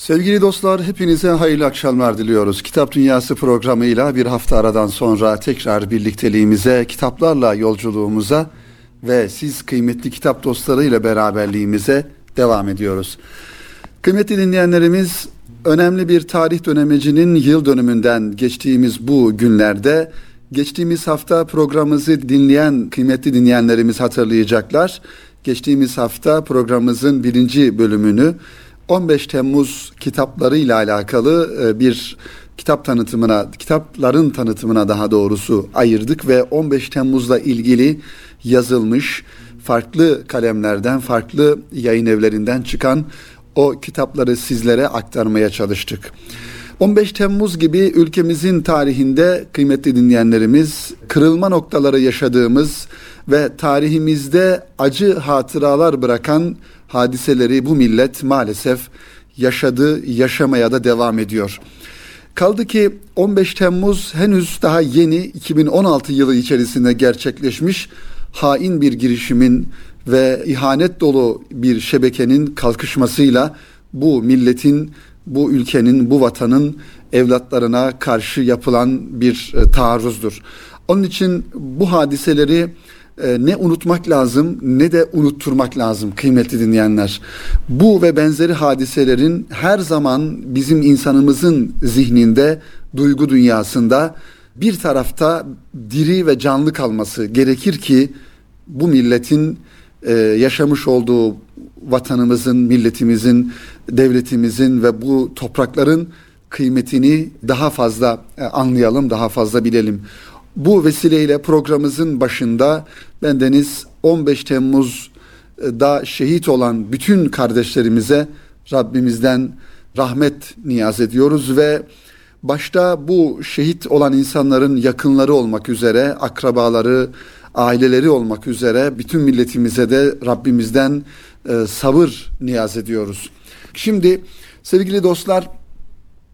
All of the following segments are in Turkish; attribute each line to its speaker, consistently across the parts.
Speaker 1: Sevgili dostlar hepinize hayırlı akşamlar diliyoruz. Kitap Dünyası programıyla bir hafta aradan sonra tekrar birlikteliğimize, kitaplarla yolculuğumuza ve siz kıymetli kitap dostlarıyla beraberliğimize devam ediyoruz. Kıymetli dinleyenlerimiz önemli bir tarih dönemecinin yıl dönümünden geçtiğimiz bu günlerde geçtiğimiz hafta programımızı dinleyen kıymetli dinleyenlerimiz hatırlayacaklar. Geçtiğimiz hafta programımızın birinci bölümünü 15 Temmuz kitapları ile alakalı e, bir kitap tanıtımına, kitapların tanıtımına daha doğrusu ayırdık ve 15 Temmuz'la ilgili yazılmış farklı kalemlerden, farklı yayın evlerinden çıkan o kitapları sizlere aktarmaya çalıştık. 15 Temmuz gibi ülkemizin tarihinde kıymetli dinleyenlerimiz kırılma noktaları yaşadığımız ve tarihimizde acı hatıralar bırakan hadiseleri bu millet maalesef yaşadı, yaşamaya da devam ediyor. Kaldı ki 15 Temmuz henüz daha yeni 2016 yılı içerisinde gerçekleşmiş hain bir girişimin ve ihanet dolu bir şebekenin kalkışmasıyla bu milletin, bu ülkenin, bu vatanın evlatlarına karşı yapılan bir e, taarruzdur. Onun için bu hadiseleri e, ne unutmak lazım ne de unutturmak lazım kıymetli dinleyenler. Bu ve benzeri hadiselerin her zaman bizim insanımızın zihninde, duygu dünyasında bir tarafta diri ve canlı kalması gerekir ki bu milletin e, yaşamış olduğu vatanımızın, milletimizin, devletimizin ve bu toprakların kıymetini daha fazla e, anlayalım, daha fazla bilelim. Bu vesileyle programımızın başında bendeniz 15 Temmuz'da şehit olan bütün kardeşlerimize Rabbimizden rahmet niyaz ediyoruz ve başta bu şehit olan insanların yakınları olmak üzere, akrabaları, aileleri olmak üzere bütün milletimize de Rabbimizden e, sabır niyaz ediyoruz. Şimdi sevgili dostlar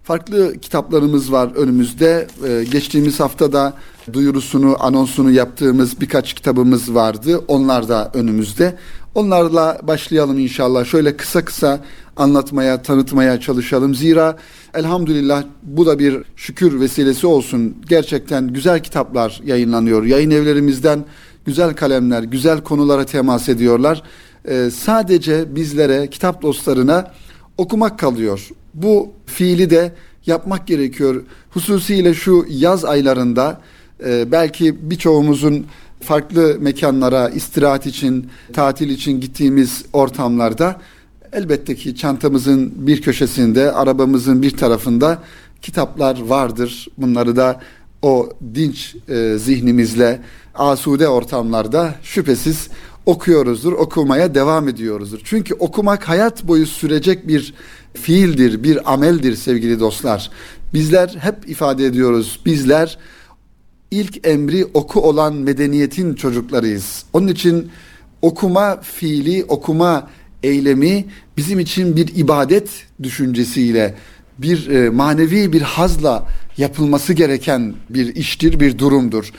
Speaker 1: farklı kitaplarımız var önümüzde. E, geçtiğimiz haftada duyurusunu, anonsunu yaptığımız birkaç kitabımız vardı. Onlar da önümüzde. Onlarla başlayalım inşallah. Şöyle kısa kısa anlatmaya, tanıtmaya çalışalım. Zira elhamdülillah bu da bir şükür vesilesi olsun. Gerçekten güzel kitaplar yayınlanıyor. Yayın evlerimizden güzel kalemler, güzel konulara temas ediyorlar. Ee, sadece bizlere, kitap dostlarına okumak kalıyor. Bu fiili de yapmak gerekiyor. Hususiyle şu yaz aylarında e, belki birçoğumuzun farklı mekanlara istirahat için, tatil için gittiğimiz ortamlarda elbette ki çantamızın bir köşesinde, arabamızın bir tarafında kitaplar vardır. Bunları da o dinç e, zihnimizle asude ortamlarda şüphesiz okuyoruzdur, okumaya devam ediyoruzdur. Çünkü okumak hayat boyu sürecek bir fiildir, bir ameldir sevgili dostlar. Bizler hep ifade ediyoruz. Bizler ilk emri oku olan medeniyetin çocuklarıyız. Onun için okuma fiili, okuma eylemi bizim için bir ibadet düşüncesiyle, bir e, manevi bir hazla yapılması gereken bir iştir, bir durumdur.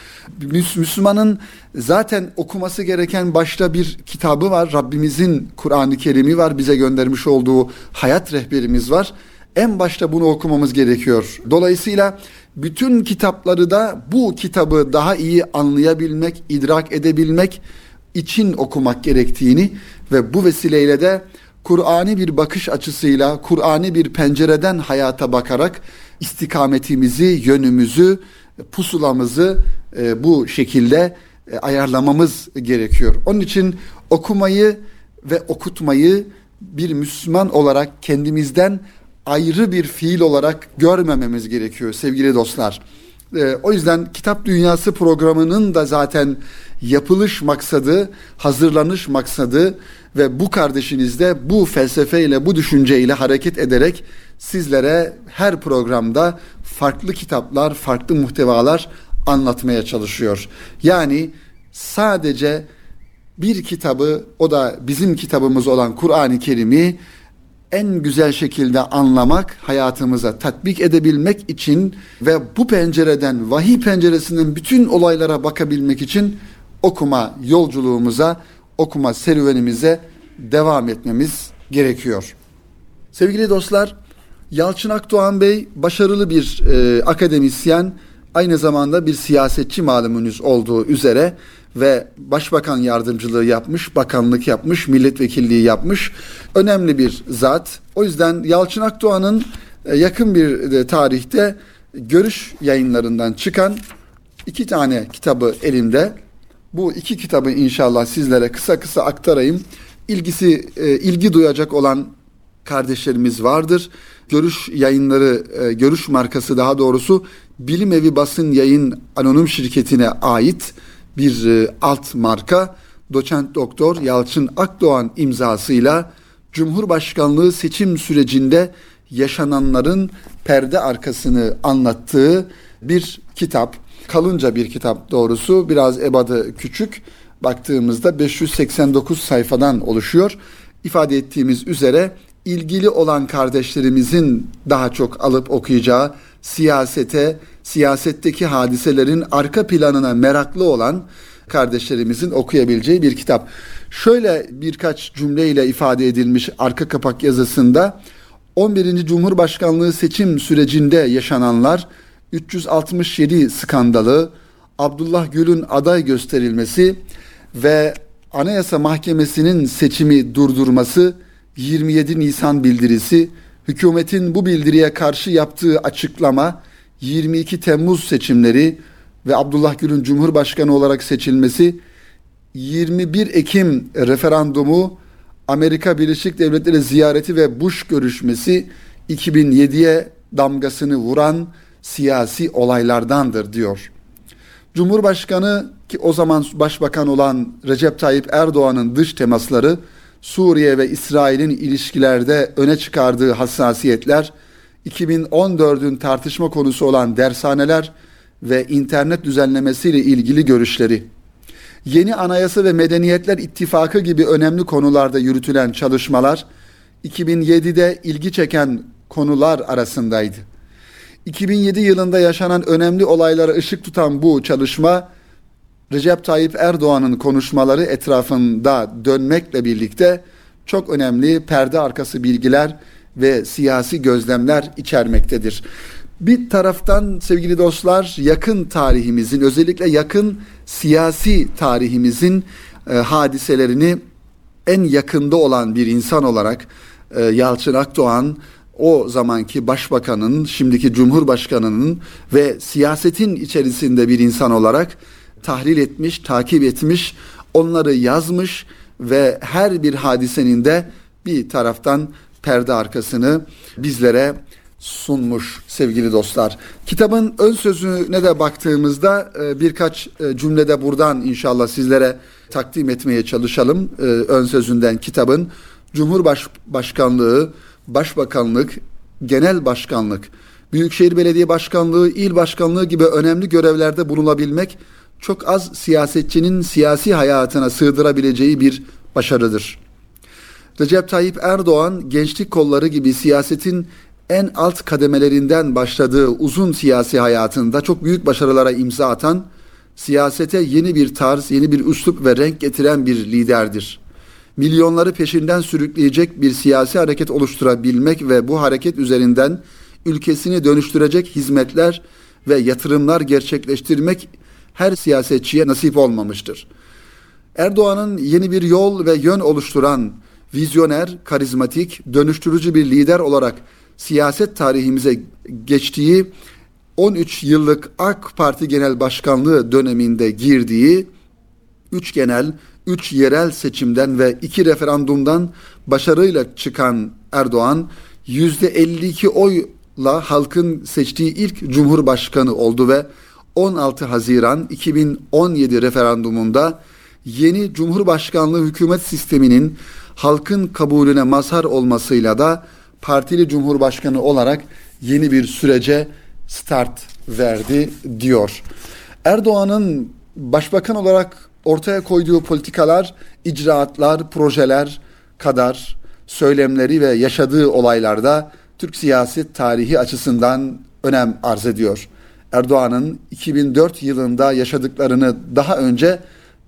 Speaker 1: Müslümanın zaten okuması gereken başta bir kitabı var. Rabbimizin Kur'an-ı Kerim'i var. Bize göndermiş olduğu hayat rehberimiz var. En başta bunu okumamız gerekiyor. Dolayısıyla bütün kitapları da bu kitabı daha iyi anlayabilmek, idrak edebilmek için okumak gerektiğini ve bu vesileyle de Kur'ani bir bakış açısıyla, Kur'ani bir pencereden hayata bakarak istikametimizi, yönümüzü, pusulamızı e, bu şekilde e, ayarlamamız gerekiyor. Onun için okumayı ve okutmayı bir Müslüman olarak kendimizden ayrı bir fiil olarak görmememiz gerekiyor sevgili dostlar. E, o yüzden Kitap Dünyası programının da zaten yapılış maksadı, hazırlanış maksadı ve bu kardeşiniz de bu felsefeyle, bu düşünceyle hareket ederek sizlere her programda farklı kitaplar, farklı muhtevalar anlatmaya çalışıyor. Yani sadece bir kitabı, o da bizim kitabımız olan Kur'an-ı Kerim'i en güzel şekilde anlamak, hayatımıza tatbik edebilmek için ve bu pencereden, vahiy penceresinden bütün olaylara bakabilmek için okuma yolculuğumuza, okuma serüvenimize devam etmemiz gerekiyor. Sevgili dostlar, Yalçın Akdoğan Bey başarılı bir e, akademisyen, aynı zamanda bir siyasetçi malumunuz olduğu üzere ve başbakan yardımcılığı yapmış, bakanlık yapmış, milletvekilliği yapmış. Önemli bir zat. O yüzden Yalçın Akdoğan'ın e, yakın bir e, tarihte görüş yayınlarından çıkan iki tane kitabı elimde. Bu iki kitabı inşallah sizlere kısa kısa aktarayım. İlgisi e, ilgi duyacak olan kardeşlerimiz vardır. Görüş yayınları, görüş markası daha doğrusu Bilim Evi Basın Yayın Anonim Şirketi'ne ait bir e, alt marka doçent doktor Yalçın Akdoğan imzasıyla Cumhurbaşkanlığı seçim sürecinde yaşananların perde arkasını anlattığı bir kitap. Kalınca bir kitap doğrusu biraz ebadı küçük. Baktığımızda 589 sayfadan oluşuyor. İfade ettiğimiz üzere ilgili olan kardeşlerimizin daha çok alıp okuyacağı siyasete, siyasetteki hadiselerin arka planına meraklı olan kardeşlerimizin okuyabileceği bir kitap. Şöyle birkaç cümleyle ifade edilmiş arka kapak yazısında 11. Cumhurbaşkanlığı seçim sürecinde yaşananlar 367 skandalı, Abdullah Gül'ün aday gösterilmesi ve Anayasa Mahkemesi'nin seçimi durdurması, 27 Nisan bildirisi, hükümetin bu bildiriye karşı yaptığı açıklama, 22 Temmuz seçimleri ve Abdullah Gül'ün Cumhurbaşkanı olarak seçilmesi, 21 Ekim referandumu, Amerika Birleşik Devletleri ziyareti ve Bush görüşmesi 2007'ye damgasını vuran siyasi olaylardandır diyor. Cumhurbaşkanı ki o zaman başbakan olan Recep Tayyip Erdoğan'ın dış temasları Suriye ve İsrail'in ilişkilerde öne çıkardığı hassasiyetler 2014'ün tartışma konusu olan dershaneler ve internet düzenlemesiyle ilgili görüşleri, yeni anayasa ve medeniyetler ittifakı gibi önemli konularda yürütülen çalışmalar 2007'de ilgi çeken konular arasındaydı. 2007 yılında yaşanan önemli olaylara ışık tutan bu çalışma Recep Tayyip Erdoğan'ın konuşmaları etrafında dönmekle birlikte çok önemli perde arkası bilgiler ve siyasi gözlemler içermektedir. Bir taraftan sevgili dostlar yakın tarihimizin özellikle yakın siyasi tarihimizin e, hadiselerini en yakında olan bir insan olarak e, Yalçın Akdoğan o zamanki başbakanın, şimdiki cumhurbaşkanının ve siyasetin içerisinde bir insan olarak tahlil etmiş, takip etmiş, onları yazmış ve her bir hadisenin de bir taraftan perde arkasını bizlere sunmuş sevgili dostlar. Kitabın ön sözüne de baktığımızda e, birkaç e, cümlede buradan inşallah sizlere takdim etmeye çalışalım. E, ön sözünden kitabın Cumhurbaşkanlığı, Başbakanlık, Genel Başkanlık, Büyükşehir Belediye Başkanlığı, İl Başkanlığı gibi önemli görevlerde bulunabilmek çok az siyasetçinin siyasi hayatına sığdırabileceği bir başarıdır. Recep Tayyip Erdoğan gençlik kolları gibi siyasetin en alt kademelerinden başladığı uzun siyasi hayatında çok büyük başarılara imza atan, siyasete yeni bir tarz, yeni bir üslup ve renk getiren bir liderdir. Milyonları peşinden sürükleyecek bir siyasi hareket oluşturabilmek ve bu hareket üzerinden ülkesini dönüştürecek hizmetler ve yatırımlar gerçekleştirmek her siyasetçiye nasip olmamıştır. Erdoğan'ın yeni bir yol ve yön oluşturan vizyoner, karizmatik, dönüştürücü bir lider olarak siyaset tarihimize geçtiği 13 yıllık AK Parti Genel Başkanlığı döneminde girdiği 3 genel, 3 yerel seçimden ve 2 referandumdan başarıyla çıkan Erdoğan %52 oyla halkın seçtiği ilk cumhurbaşkanı oldu ve 16 Haziran 2017 referandumunda yeni Cumhurbaşkanlığı hükümet sisteminin halkın kabulüne mazhar olmasıyla da partili cumhurbaşkanı olarak yeni bir sürece start verdi diyor. Erdoğan'ın başbakan olarak ortaya koyduğu politikalar, icraatlar, projeler kadar söylemleri ve yaşadığı olaylarda Türk siyaset tarihi açısından önem arz ediyor. Erdoğan'ın 2004 yılında yaşadıklarını daha önce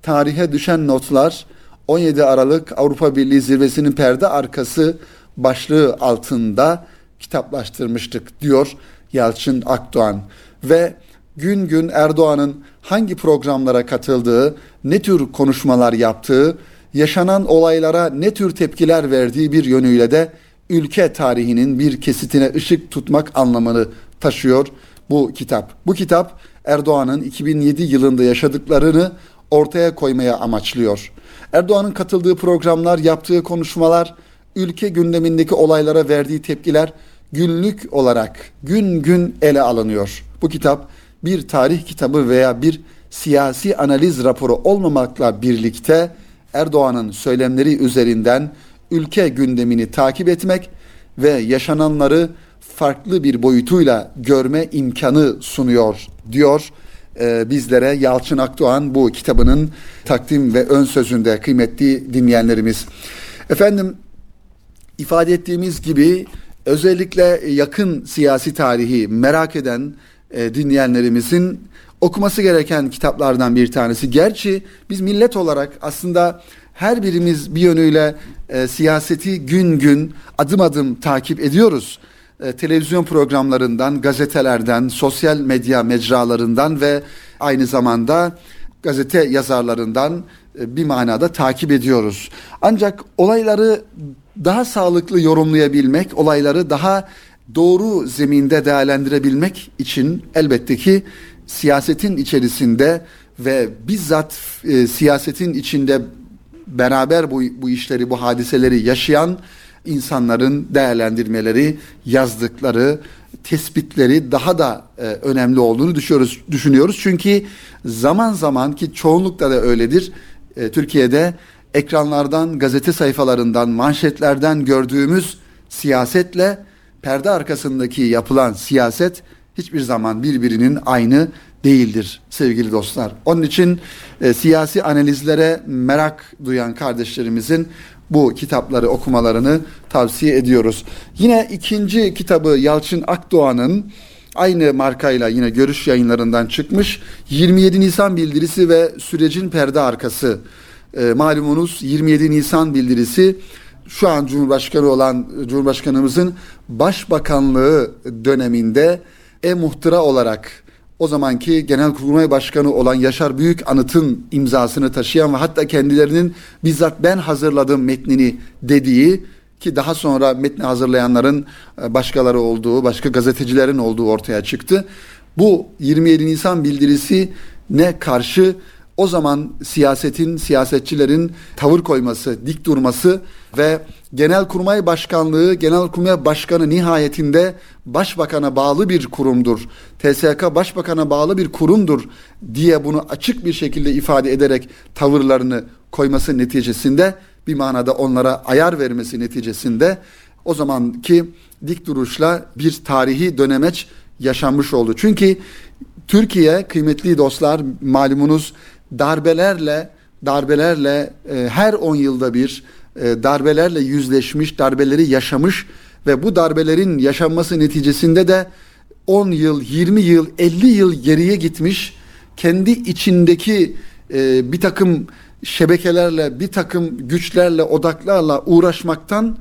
Speaker 1: tarihe düşen notlar 17 Aralık Avrupa Birliği zirvesinin perde arkası başlığı altında kitaplaştırmıştık diyor Yalçın Akdoğan. Ve gün gün Erdoğan'ın hangi programlara katıldığı, ne tür konuşmalar yaptığı, yaşanan olaylara ne tür tepkiler verdiği bir yönüyle de ülke tarihinin bir kesitine ışık tutmak anlamını taşıyor bu kitap. Bu kitap Erdoğan'ın 2007 yılında yaşadıklarını ortaya koymaya amaçlıyor. Erdoğan'ın katıldığı programlar, yaptığı konuşmalar, ülke gündemindeki olaylara verdiği tepkiler günlük olarak gün gün ele alınıyor. Bu kitap bir tarih kitabı veya bir siyasi analiz raporu olmamakla birlikte Erdoğan'ın söylemleri üzerinden ülke gündemini takip etmek ve yaşananları farklı bir boyutuyla görme imkanı sunuyor diyor e, bizlere Yalçın Akdoğan bu kitabının takdim ve ön sözünde kıymetli dinleyenlerimiz. Efendim ifade ettiğimiz gibi özellikle yakın siyasi tarihi merak eden e, dinleyenlerimizin okuması gereken kitaplardan bir tanesi. Gerçi biz millet olarak aslında her birimiz bir yönüyle e, siyaseti gün gün adım adım takip ediyoruz. E, televizyon programlarından, gazetelerden, sosyal medya mecralarından ve aynı zamanda gazete yazarlarından e, bir manada takip ediyoruz. Ancak olayları daha sağlıklı yorumlayabilmek, olayları daha doğru zeminde değerlendirebilmek için elbette ki siyasetin içerisinde ve bizzat e, siyasetin içinde beraber bu, bu işleri, bu hadiseleri yaşayan insanların değerlendirmeleri, yazdıkları, tespitleri daha da e, önemli olduğunu düşünüyoruz. düşünüyoruz. Çünkü zaman zaman ki çoğunlukla da öyledir. E, Türkiye'de ekranlardan, gazete sayfalarından, manşetlerden gördüğümüz siyasetle perde arkasındaki yapılan siyaset hiçbir zaman birbirinin aynı değildir sevgili dostlar. Onun için e, siyasi analizlere merak duyan kardeşlerimizin bu kitapları okumalarını tavsiye ediyoruz. Yine ikinci kitabı Yalçın Akdoğan'ın aynı markayla yine görüş yayınlarından çıkmış 27 Nisan bildirisi ve sürecin perde arkası. E, malumunuz 27 Nisan bildirisi şu an Cumhurbaşkanı olan Cumhurbaşkanımızın başbakanlığı döneminde e-muhtıra olarak o zamanki Genelkurmay Başkanı olan Yaşar Büyük Anıt'ın imzasını taşıyan ve hatta kendilerinin bizzat ben hazırladım metnini dediği ki daha sonra metni hazırlayanların e, başkaları olduğu, başka gazetecilerin olduğu ortaya çıktı. Bu 27 Nisan bildirisi ne karşı o zaman siyasetin, siyasetçilerin tavır koyması, dik durması ve Genelkurmay Başkanlığı, Genelkurmay Başkanı nihayetinde Başbakan'a bağlı bir kurumdur. TSK Başbakan'a bağlı bir kurumdur diye bunu açık bir şekilde ifade ederek tavırlarını koyması neticesinde bir manada onlara ayar vermesi neticesinde o zamanki dik duruşla bir tarihi dönemeç yaşanmış oldu. Çünkü Türkiye kıymetli dostlar malumunuz darbelerle darbelerle e, her 10 yılda bir darbelerle yüzleşmiş, darbeleri yaşamış ve bu darbelerin yaşanması neticesinde de 10 yıl, 20 yıl, 50 yıl geriye gitmiş kendi içindeki e, bir takım şebekelerle, bir takım güçlerle, odaklarla uğraşmaktan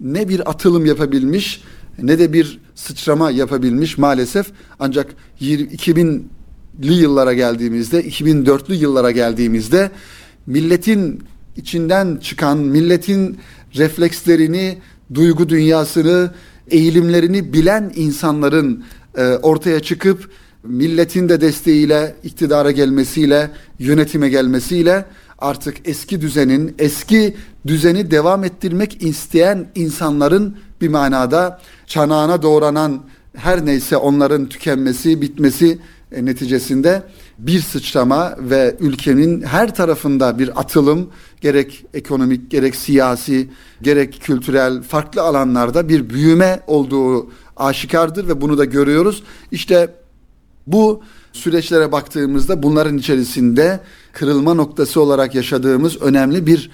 Speaker 1: ne bir atılım yapabilmiş ne de bir sıçrama yapabilmiş maalesef. Ancak 2000 yıllara geldiğimizde, 2004'lü yıllara geldiğimizde milletin içinden çıkan, milletin reflekslerini, duygu dünyasını, eğilimlerini bilen insanların e, ortaya çıkıp milletin de desteğiyle, iktidara gelmesiyle, yönetime gelmesiyle artık eski düzenin, eski düzeni devam ettirmek isteyen insanların bir manada çanağına doğranan her neyse onların tükenmesi, bitmesi e, neticesinde bir sıçrama ve ülkenin her tarafında bir atılım gerek ekonomik gerek siyasi gerek kültürel farklı alanlarda bir büyüme olduğu aşikardır ve bunu da görüyoruz. İşte bu süreçlere baktığımızda bunların içerisinde kırılma noktası olarak yaşadığımız önemli bir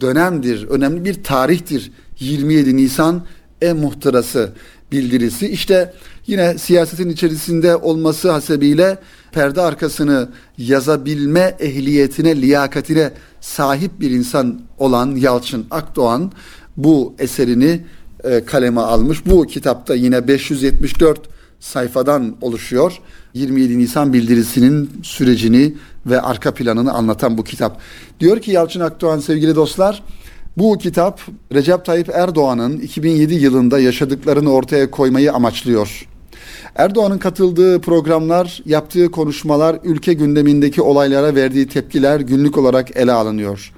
Speaker 1: dönemdir, önemli bir tarihtir. 27 Nisan e-muhtırası bildirisi. İşte yine siyasetin içerisinde olması hasebiyle perde arkasını yazabilme ehliyetine, liyakatine sahip bir insan olan Yalçın Akdoğan bu eserini e, kaleme almış. Bu kitapta yine 574 sayfadan oluşuyor. 27 Nisan bildirisinin sürecini ve arka planını anlatan bu kitap. Diyor ki Yalçın Akdoğan sevgili dostlar, bu kitap Recep Tayyip Erdoğan'ın 2007 yılında yaşadıklarını ortaya koymayı amaçlıyor. Erdoğan'ın katıldığı programlar, yaptığı konuşmalar, ülke gündemindeki olaylara verdiği tepkiler günlük olarak ele alınıyor.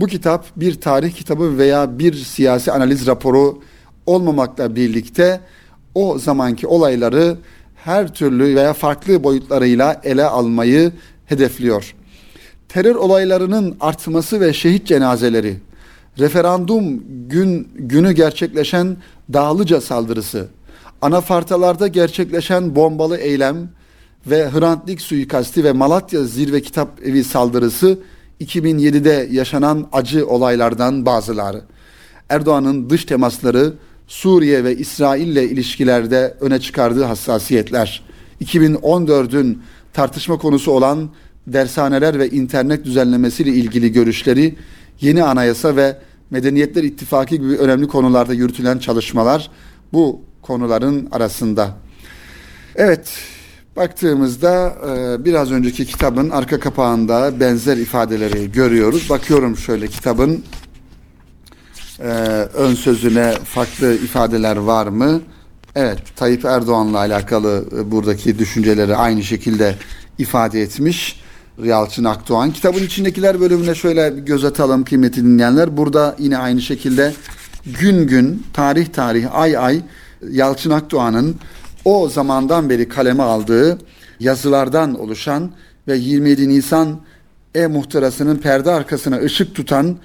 Speaker 1: Bu kitap bir tarih kitabı veya bir siyasi analiz raporu olmamakla birlikte o zamanki olayları her türlü veya farklı boyutlarıyla ele almayı hedefliyor. Terör olaylarının artması ve şehit cenazeleri, referandum gün günü gerçekleşen Dağlıca saldırısı, anafartalarda gerçekleşen bombalı eylem ve Hrant Dink suikasti ve Malatya Zirve Kitap Evi saldırısı 2007'de yaşanan acı olaylardan bazıları. Erdoğan'ın dış temasları Suriye ve İsrail ile ilişkilerde öne çıkardığı hassasiyetler, 2014'ün tartışma konusu olan dershaneler ve internet düzenlemesiyle ilgili görüşleri, yeni anayasa ve Medeniyetler İttifakı gibi önemli konularda yürütülen çalışmalar bu konuların arasında. Evet, baktığımızda e, biraz önceki kitabın arka kapağında benzer ifadeleri görüyoruz. Bakıyorum şöyle kitabın e, ön sözüne farklı ifadeler var mı? Evet, Tayyip Erdoğan'la alakalı e, buradaki düşünceleri aynı şekilde ifade etmiş. Yalçın Akdoğan. Kitabın içindekiler bölümüne şöyle bir göz atalım kıymetli dinleyenler. Burada yine aynı şekilde gün gün, tarih tarih, ay ay Yalçın Akdoğan'ın o zamandan beri kaleme aldığı yazılardan oluşan ve 27 Nisan e-muhtırasının perde arkasına ışık tutan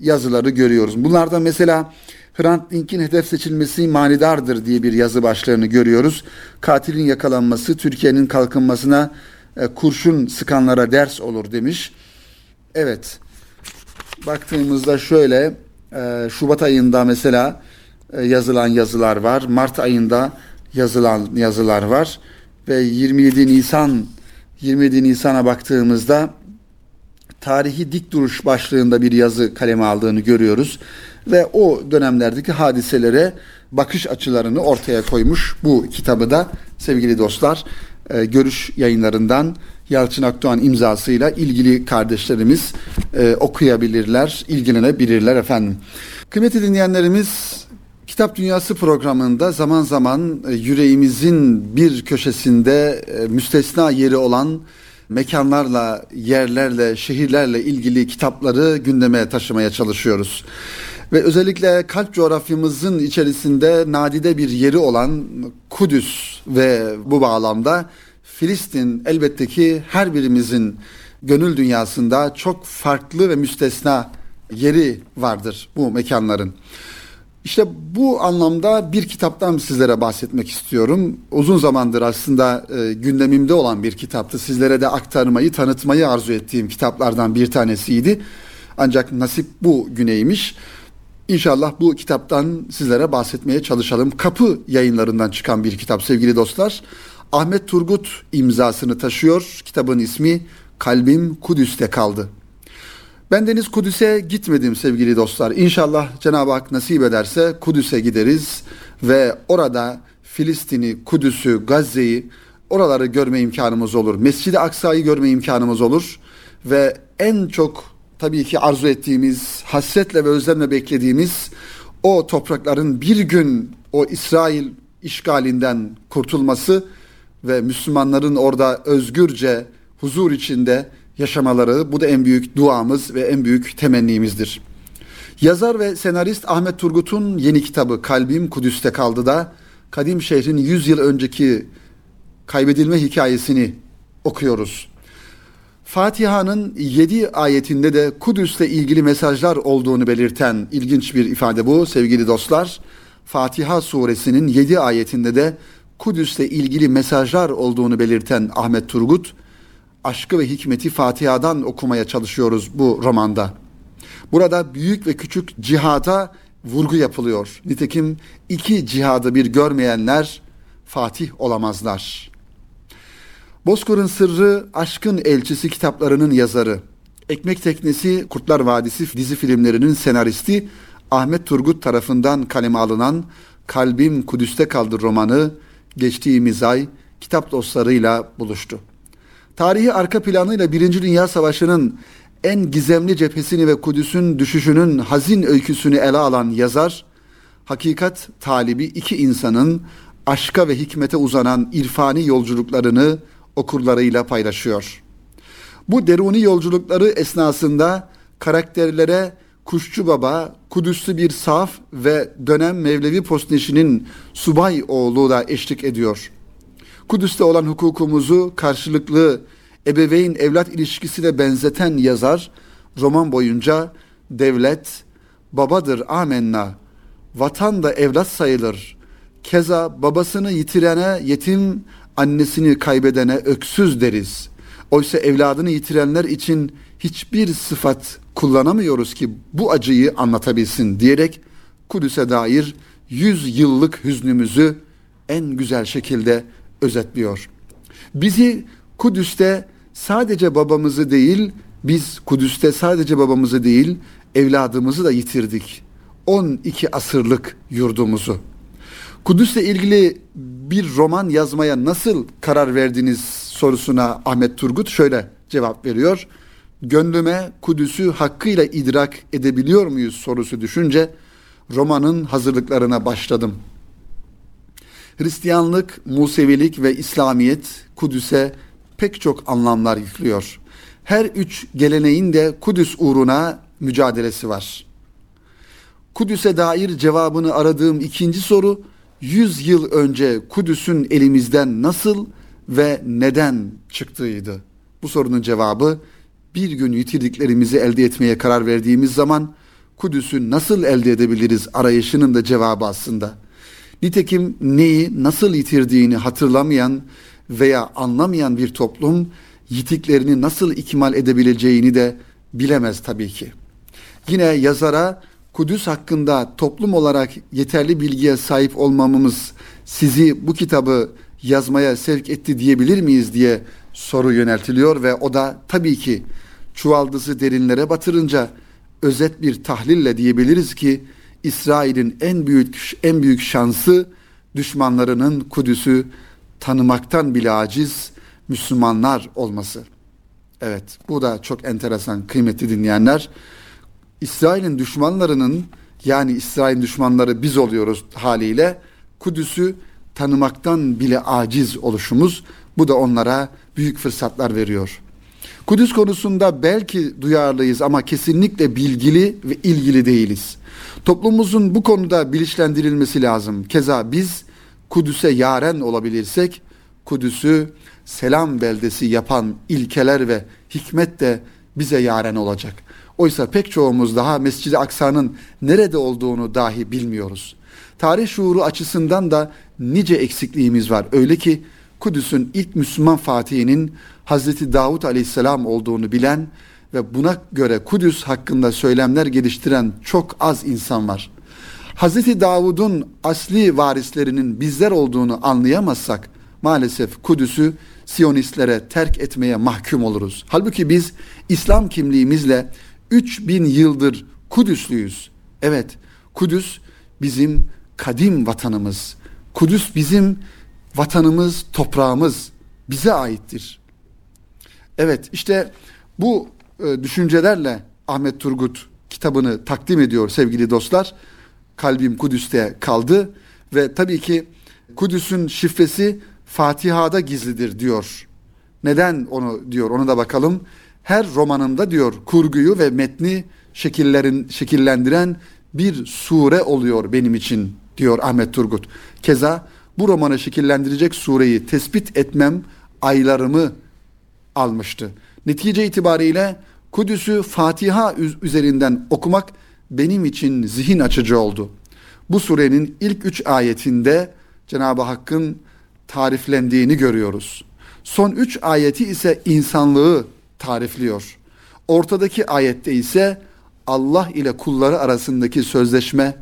Speaker 1: yazıları görüyoruz. Bunlardan mesela Hrant Dink'in hedef seçilmesi manidardır diye bir yazı başlığını görüyoruz. Katilin yakalanması Türkiye'nin kalkınmasına e, kurşun sıkanlara ders olur demiş. Evet. Baktığımızda şöyle e, Şubat ayında mesela yazılan yazılar var. Mart ayında yazılan yazılar var ve 27 Nisan 27 Nisan'a baktığımızda tarihi dik duruş başlığında bir yazı kaleme aldığını görüyoruz ve o dönemlerdeki hadiselere bakış açılarını ortaya koymuş bu kitabı da sevgili dostlar e, görüş yayınlarından Yalçın Akdoğan imzasıyla ilgili kardeşlerimiz e, okuyabilirler, ilgilenebilirler efendim. Kıymetli dinleyenlerimiz Kitap Dünyası programında zaman zaman e, yüreğimizin bir köşesinde e, müstesna yeri olan mekanlarla, yerlerle, şehirlerle ilgili kitapları gündeme taşımaya çalışıyoruz. Ve özellikle kalp coğrafyamızın içerisinde nadide bir yeri olan Kudüs ve bu bağlamda Filistin elbette ki her birimizin gönül dünyasında çok farklı ve müstesna yeri vardır bu mekanların. İşte bu anlamda bir kitaptan sizlere bahsetmek istiyorum. Uzun zamandır aslında e, gündemimde olan bir kitaptı. Sizlere de aktarmayı, tanıtmayı arzu ettiğim kitaplardan bir tanesiydi. Ancak nasip bu güneymiş. İnşallah bu kitaptan sizlere bahsetmeye çalışalım. Kapı yayınlarından çıkan bir kitap sevgili dostlar. Ahmet Turgut imzasını taşıyor. Kitabın ismi Kalbim Kudüs'te kaldı. Ben Deniz Kudüs'e gitmedim sevgili dostlar. İnşallah Cenab-ı Hak nasip ederse Kudüs'e gideriz ve orada Filistin'i, Kudüs'ü, Gazze'yi oraları görme imkanımız olur. Mescid-i Aksa'yı görme imkanımız olur ve en çok tabii ki arzu ettiğimiz, hasretle ve özlemle beklediğimiz o toprakların bir gün o İsrail işgalinden kurtulması ve Müslümanların orada özgürce huzur içinde yaşamaları bu da en büyük duamız ve en büyük temennimizdir. Yazar ve senarist Ahmet Turgut'un yeni kitabı Kalbim Kudüs'te kaldı da kadim şehrin 100 yıl önceki kaybedilme hikayesini okuyoruz. Fatiha'nın 7 ayetinde de Kudüs'le ilgili mesajlar olduğunu belirten ilginç bir ifade bu sevgili dostlar. Fatiha suresinin 7 ayetinde de Kudüs'le ilgili mesajlar olduğunu belirten Ahmet Turgut, aşkı ve hikmeti Fatiha'dan okumaya çalışıyoruz bu romanda. Burada büyük ve küçük cihada vurgu yapılıyor. Nitekim iki cihadı bir görmeyenler Fatih olamazlar. Bozkır'ın Sırrı, Aşkın Elçisi kitaplarının yazarı. Ekmek Teknesi, Kurtlar Vadisi dizi filmlerinin senaristi Ahmet Turgut tarafından kaleme alınan Kalbim Kudüs'te kaldı romanı geçtiğimiz ay kitap dostlarıyla buluştu. Tarihi arka planıyla Birinci Dünya Savaşı'nın en gizemli cephesini ve Kudüs'ün düşüşünün hazin öyküsünü ele alan yazar, hakikat talibi iki insanın aşka ve hikmete uzanan irfani yolculuklarını okurlarıyla paylaşıyor. Bu deruni yolculukları esnasında karakterlere Kuşçu Baba, Kudüs'lü bir saf ve dönem Mevlevi postneşinin subay oğlu da eşlik ediyor. Kudüs'te olan hukukumuzu karşılıklı ebeveyn evlat ilişkisine benzeten yazar roman boyunca devlet babadır amenna. Vatan da evlat sayılır. Keza babasını yitirene yetim annesini kaybedene öksüz deriz. Oysa evladını yitirenler için hiçbir sıfat kullanamıyoruz ki bu acıyı anlatabilsin diyerek Kudüs'e dair yüz yıllık hüznümüzü en güzel şekilde özetliyor. Bizi Kudüs'te sadece babamızı değil, biz Kudüs'te sadece babamızı değil, evladımızı da yitirdik. 12 asırlık yurdumuzu. Kudüs'le ilgili bir roman yazmaya nasıl karar verdiniz sorusuna Ahmet Turgut şöyle cevap veriyor. Gönlüme Kudüs'ü hakkıyla idrak edebiliyor muyuz sorusu düşünce romanın hazırlıklarına başladım. Hristiyanlık, Musevilik ve İslamiyet Kudüs'e pek çok anlamlar yüklüyor. Her üç geleneğin de Kudüs uğruna mücadelesi var. Kudüs'e dair cevabını aradığım ikinci soru 100 yıl önce Kudüs'ün elimizden nasıl ve neden çıktığıydı. Bu sorunun cevabı bir gün yitirdiklerimizi elde etmeye karar verdiğimiz zaman Kudüs'ü nasıl elde edebiliriz arayışının da cevabı aslında. Nitekim neyi nasıl yitirdiğini hatırlamayan veya anlamayan bir toplum yitiklerini nasıl ikmal edebileceğini de bilemez tabii ki. Yine yazara Kudüs hakkında toplum olarak yeterli bilgiye sahip olmamamız sizi bu kitabı yazmaya sevk etti diyebilir miyiz diye soru yöneltiliyor ve o da tabii ki çuvaldızı derinlere batırınca özet bir tahlille diyebiliriz ki İsrail'in en büyük en büyük şansı düşmanlarının Kudüs'ü tanımaktan bile aciz Müslümanlar olması. Evet, bu da çok enteresan kıymetli dinleyenler. İsrail'in düşmanlarının yani İsrail'in düşmanları biz oluyoruz haliyle Kudüs'ü tanımaktan bile aciz oluşumuz bu da onlara büyük fırsatlar veriyor. Kudüs konusunda belki duyarlıyız ama kesinlikle bilgili ve ilgili değiliz. Toplumumuzun bu konuda bilinçlendirilmesi lazım. Keza biz Kudüs'e yaren olabilirsek Kudüs'ü selam beldesi yapan ilkeler ve hikmet de bize yaren olacak. Oysa pek çoğumuz daha Mescid-i Aksa'nın nerede olduğunu dahi bilmiyoruz. Tarih şuuru açısından da nice eksikliğimiz var. Öyle ki Kudüs'ün ilk Müslüman fatihinin Hazreti Davut Aleyhisselam olduğunu bilen ve buna göre Kudüs hakkında söylemler geliştiren çok az insan var. Hazreti Davud'un asli varislerinin bizler olduğunu anlayamazsak maalesef Kudüs'ü Siyonistlere terk etmeye mahkum oluruz. Halbuki biz İslam kimliğimizle 3000 yıldır Kudüslüyüz. Evet, Kudüs bizim kadim vatanımız. Kudüs bizim vatanımız, toprağımız bize aittir. Evet, işte bu e, düşüncelerle Ahmet Turgut kitabını takdim ediyor sevgili dostlar. Kalbim Kudüs'te kaldı ve tabii ki Kudüs'ün şifresi Fatiha'da gizlidir diyor. Neden onu diyor ona da bakalım. Her romanında diyor kurguyu ve metni şekillerin şekillendiren bir sure oluyor benim için diyor Ahmet Turgut. Keza bu romanı şekillendirecek sureyi tespit etmem aylarımı almıştı. Netice itibariyle Kudüs'ü Fatiha üzerinden okumak benim için zihin açıcı oldu. Bu surenin ilk üç ayetinde Cenab-ı Hakk'ın tariflendiğini görüyoruz. Son üç ayeti ise insanlığı tarifliyor. Ortadaki ayette ise Allah ile kulları arasındaki sözleşme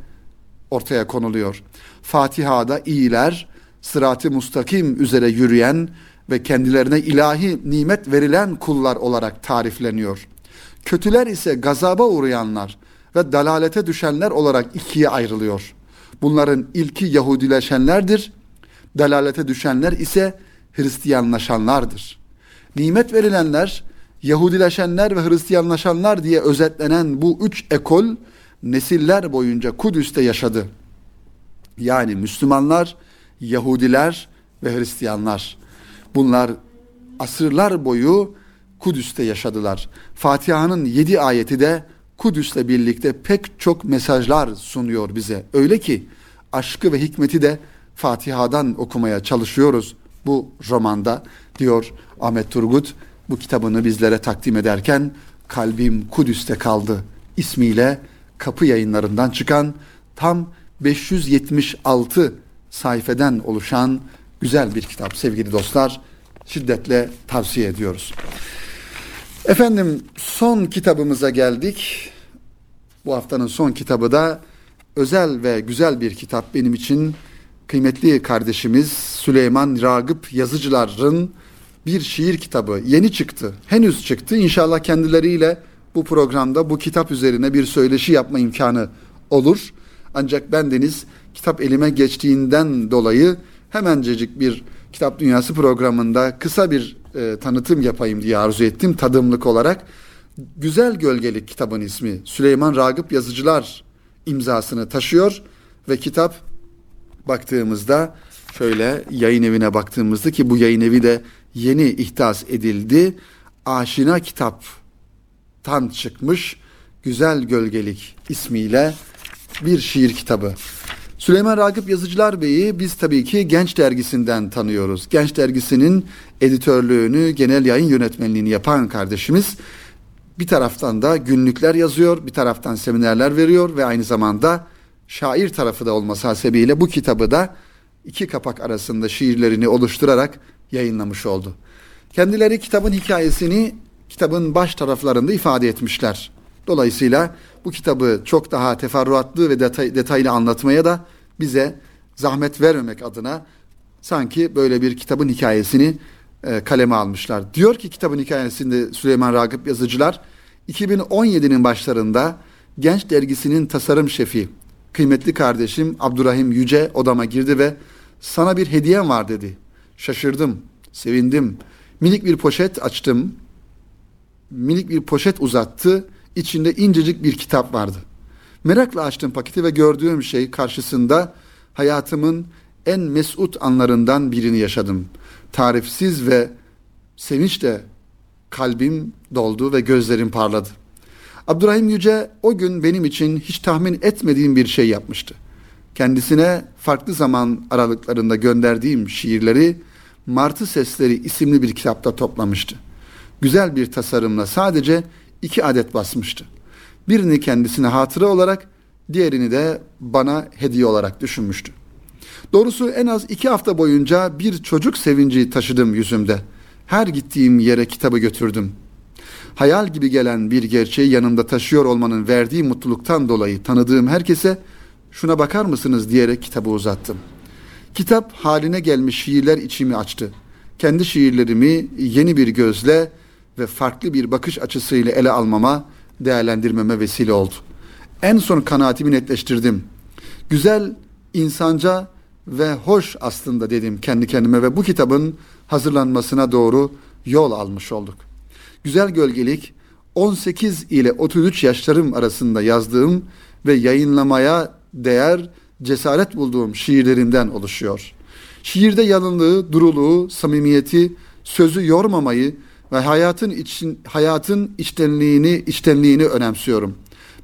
Speaker 1: ortaya konuluyor. Fatiha'da iyiler, sırat-ı mustakim üzere yürüyen ve kendilerine ilahi nimet verilen kullar olarak tarifleniyor. Kötüler ise gazaba uğrayanlar ve dalalete düşenler olarak ikiye ayrılıyor. Bunların ilki Yahudileşenlerdir. Dalalete düşenler ise Hristiyanlaşanlardır. Nimet verilenler, Yahudileşenler ve Hristiyanlaşanlar diye özetlenen bu üç ekol nesiller boyunca Kudüs'te yaşadı. Yani Müslümanlar, Yahudiler ve Hristiyanlar. Bunlar asırlar boyu Kudüs'te yaşadılar. Fatiha'nın yedi ayeti de Kudüs'le birlikte pek çok mesajlar sunuyor bize. Öyle ki aşkı ve hikmeti de Fatiha'dan okumaya çalışıyoruz bu romanda diyor Ahmet Turgut. Bu kitabını bizlere takdim ederken Kalbim Kudüs'te kaldı ismiyle kapı yayınlarından çıkan tam 576 sayfeden oluşan güzel bir kitap sevgili dostlar. Şiddetle tavsiye ediyoruz. Efendim son kitabımıza geldik. Bu haftanın son kitabı da özel ve güzel bir kitap benim için. Kıymetli kardeşimiz Süleyman Ragıp Yazıcılar'ın bir şiir kitabı yeni çıktı. Henüz çıktı. İnşallah kendileriyle bu programda bu kitap üzerine bir söyleşi yapma imkanı olur. Ancak bendeniz kitap elime geçtiğinden dolayı hemencecik bir Kitap Dünyası programında kısa bir e, tanıtım yapayım diye arzu ettim tadımlık olarak. Güzel Gölgelik kitabın ismi Süleyman Ragıp Yazıcılar imzasını taşıyor ve kitap baktığımızda şöyle yayın evine baktığımızda ki bu yayın evi de yeni ihdas edildi. Aşina kitaptan çıkmış Güzel Gölgelik ismiyle bir şiir kitabı. Süleyman Ragıp Yazıcılar Bey'i biz tabii ki Genç Dergisi'nden tanıyoruz. Genç Dergisi'nin editörlüğünü, genel yayın yönetmenliğini yapan kardeşimiz bir taraftan da günlükler yazıyor, bir taraftan seminerler veriyor ve aynı zamanda şair tarafı da olması hasebiyle bu kitabı da iki kapak arasında şiirlerini oluşturarak yayınlamış oldu. Kendileri kitabın hikayesini kitabın baş taraflarında ifade etmişler. Dolayısıyla bu kitabı çok daha teferruatlı ve detay, detaylı anlatmaya da bize zahmet vermemek adına sanki böyle bir kitabın hikayesini e, kaleme almışlar. Diyor ki kitabın hikayesinde Süleyman Ragıp yazıcılar 2017'nin başlarında Genç Dergisi'nin tasarım şefi kıymetli kardeşim Abdurrahim Yüce odama girdi ve sana bir hediyem var dedi. Şaşırdım, sevindim. Minik bir poşet açtım. Minik bir poşet uzattı içinde incecik bir kitap vardı. Merakla açtım paketi ve gördüğüm şey karşısında hayatımın en mesut anlarından birini yaşadım. Tarifsiz ve sevinçle kalbim doldu ve gözlerim parladı. Abdurrahim Yüce o gün benim için hiç tahmin etmediğim bir şey yapmıştı. Kendisine farklı zaman aralıklarında gönderdiğim şiirleri Martı Sesleri isimli bir kitapta toplamıştı. Güzel bir tasarımla sadece iki adet basmıştı. Birini kendisine hatıra olarak, diğerini de bana hediye olarak düşünmüştü. Doğrusu en az iki hafta boyunca bir çocuk sevinci taşıdım yüzümde. Her gittiğim yere kitabı götürdüm. Hayal gibi gelen bir gerçeği yanımda taşıyor olmanın verdiği mutluluktan dolayı tanıdığım herkese şuna bakar mısınız diyerek kitabı uzattım. Kitap haline gelmiş şiirler içimi açtı. Kendi şiirlerimi yeni bir gözle ve farklı bir bakış açısıyla ele almama, değerlendirmeme vesile oldu. En son kanaatimi netleştirdim. Güzel, insanca ve hoş aslında dedim kendi kendime ve bu kitabın hazırlanmasına doğru yol almış olduk. Güzel Gölgelik 18 ile 33 yaşlarım arasında yazdığım ve yayınlamaya değer cesaret bulduğum şiirlerimden oluşuyor. Şiirde yalınlığı, duruluğu, samimiyeti, sözü yormamayı ve hayatın için hayatın içtenliğini içtenliğini önemsiyorum.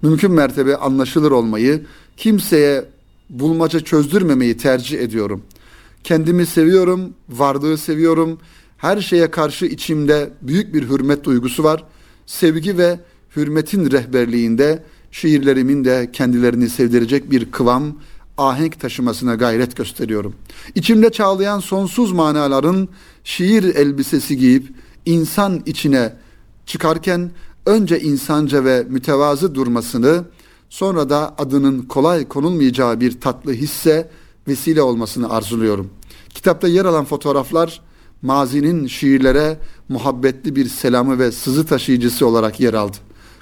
Speaker 1: Mümkün mertebe anlaşılır olmayı, kimseye bulmaca çözdürmemeyi tercih ediyorum. Kendimi seviyorum, varlığı seviyorum. Her şeye karşı içimde büyük bir hürmet duygusu var. Sevgi ve hürmetin rehberliğinde şiirlerimin de kendilerini sevdirecek bir kıvam, ahenk taşımasına gayret gösteriyorum. İçimde çağlayan sonsuz manaların şiir elbisesi giyip insan içine çıkarken önce insanca ve mütevazı durmasını sonra da adının kolay konulmayacağı bir tatlı hisse vesile olmasını arzuluyorum. Kitapta yer alan fotoğraflar mazinin şiirlere muhabbetli bir selamı ve sızı taşıyıcısı olarak yer aldı.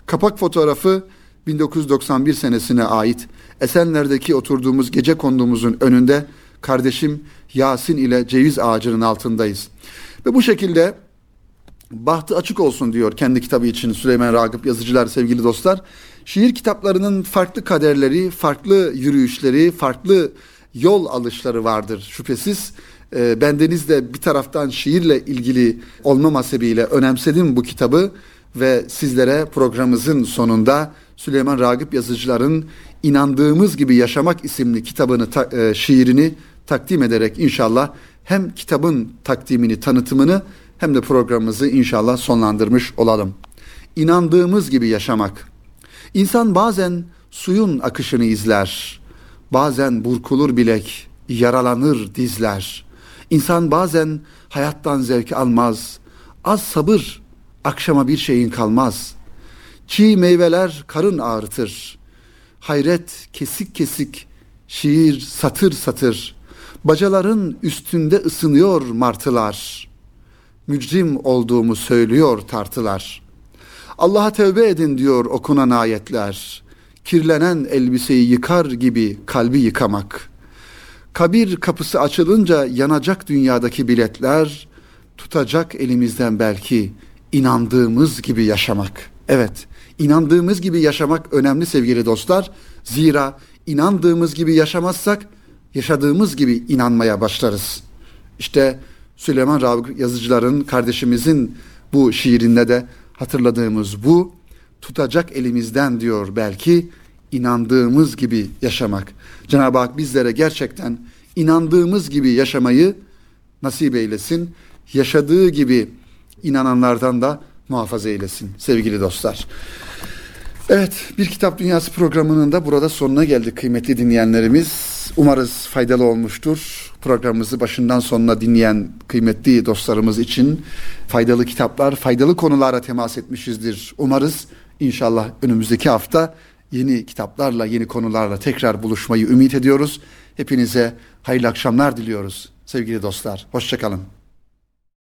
Speaker 1: Kapak fotoğrafı 1991 senesine ait Esenler'deki oturduğumuz gece konduğumuzun önünde kardeşim Yasin ile ceviz ağacının altındayız. Ve bu şekilde bahtı açık olsun diyor kendi kitabı için Süleyman Ragıp yazıcılar sevgili dostlar. Şiir kitaplarının farklı kaderleri, farklı yürüyüşleri, farklı yol alışları vardır şüphesiz. E, bendeniz de bir taraftan şiirle ilgili olma hasebiyle önemsedim bu kitabı ve sizlere programımızın sonunda Süleyman Ragıp yazıcıların İnandığımız Gibi Yaşamak isimli kitabını, ta, e, şiirini takdim ederek inşallah hem kitabın takdimini, tanıtımını hem de programımızı inşallah sonlandırmış olalım. İnandığımız gibi yaşamak. İnsan bazen suyun akışını izler. Bazen burkulur bilek, yaralanır dizler. İnsan bazen hayattan zevk almaz. Az sabır, akşama bir şeyin kalmaz. Çiğ meyveler karın ağrıtır. Hayret kesik kesik, şiir satır satır. Bacaların üstünde ısınıyor martılar. Mücrim olduğumu söylüyor tartılar. Allah'a tövbe edin diyor okunan ayetler. Kirlenen elbiseyi yıkar gibi kalbi yıkamak. Kabir kapısı açılınca yanacak dünyadaki biletler, tutacak elimizden belki inandığımız gibi yaşamak. Evet, inandığımız gibi yaşamak önemli sevgili dostlar. Zira inandığımız gibi yaşamazsak yaşadığımız gibi inanmaya başlarız. İşte Süleyman Ravi yazıcıların kardeşimizin bu şiirinde de hatırladığımız bu tutacak elimizden diyor belki inandığımız gibi yaşamak. Cenab-ı Hak bizlere gerçekten inandığımız gibi yaşamayı nasip eylesin. Yaşadığı gibi inananlardan da muhafaza eylesin sevgili dostlar. Evet bir kitap dünyası programının da burada sonuna geldik kıymetli dinleyenlerimiz. Umarız faydalı olmuştur. Programımızı başından sonuna dinleyen kıymetli dostlarımız için faydalı kitaplar, faydalı konulara temas etmişizdir. Umarız inşallah önümüzdeki hafta yeni kitaplarla, yeni konularla tekrar buluşmayı ümit ediyoruz. Hepinize hayırlı akşamlar diliyoruz sevgili dostlar. Hoşçakalın.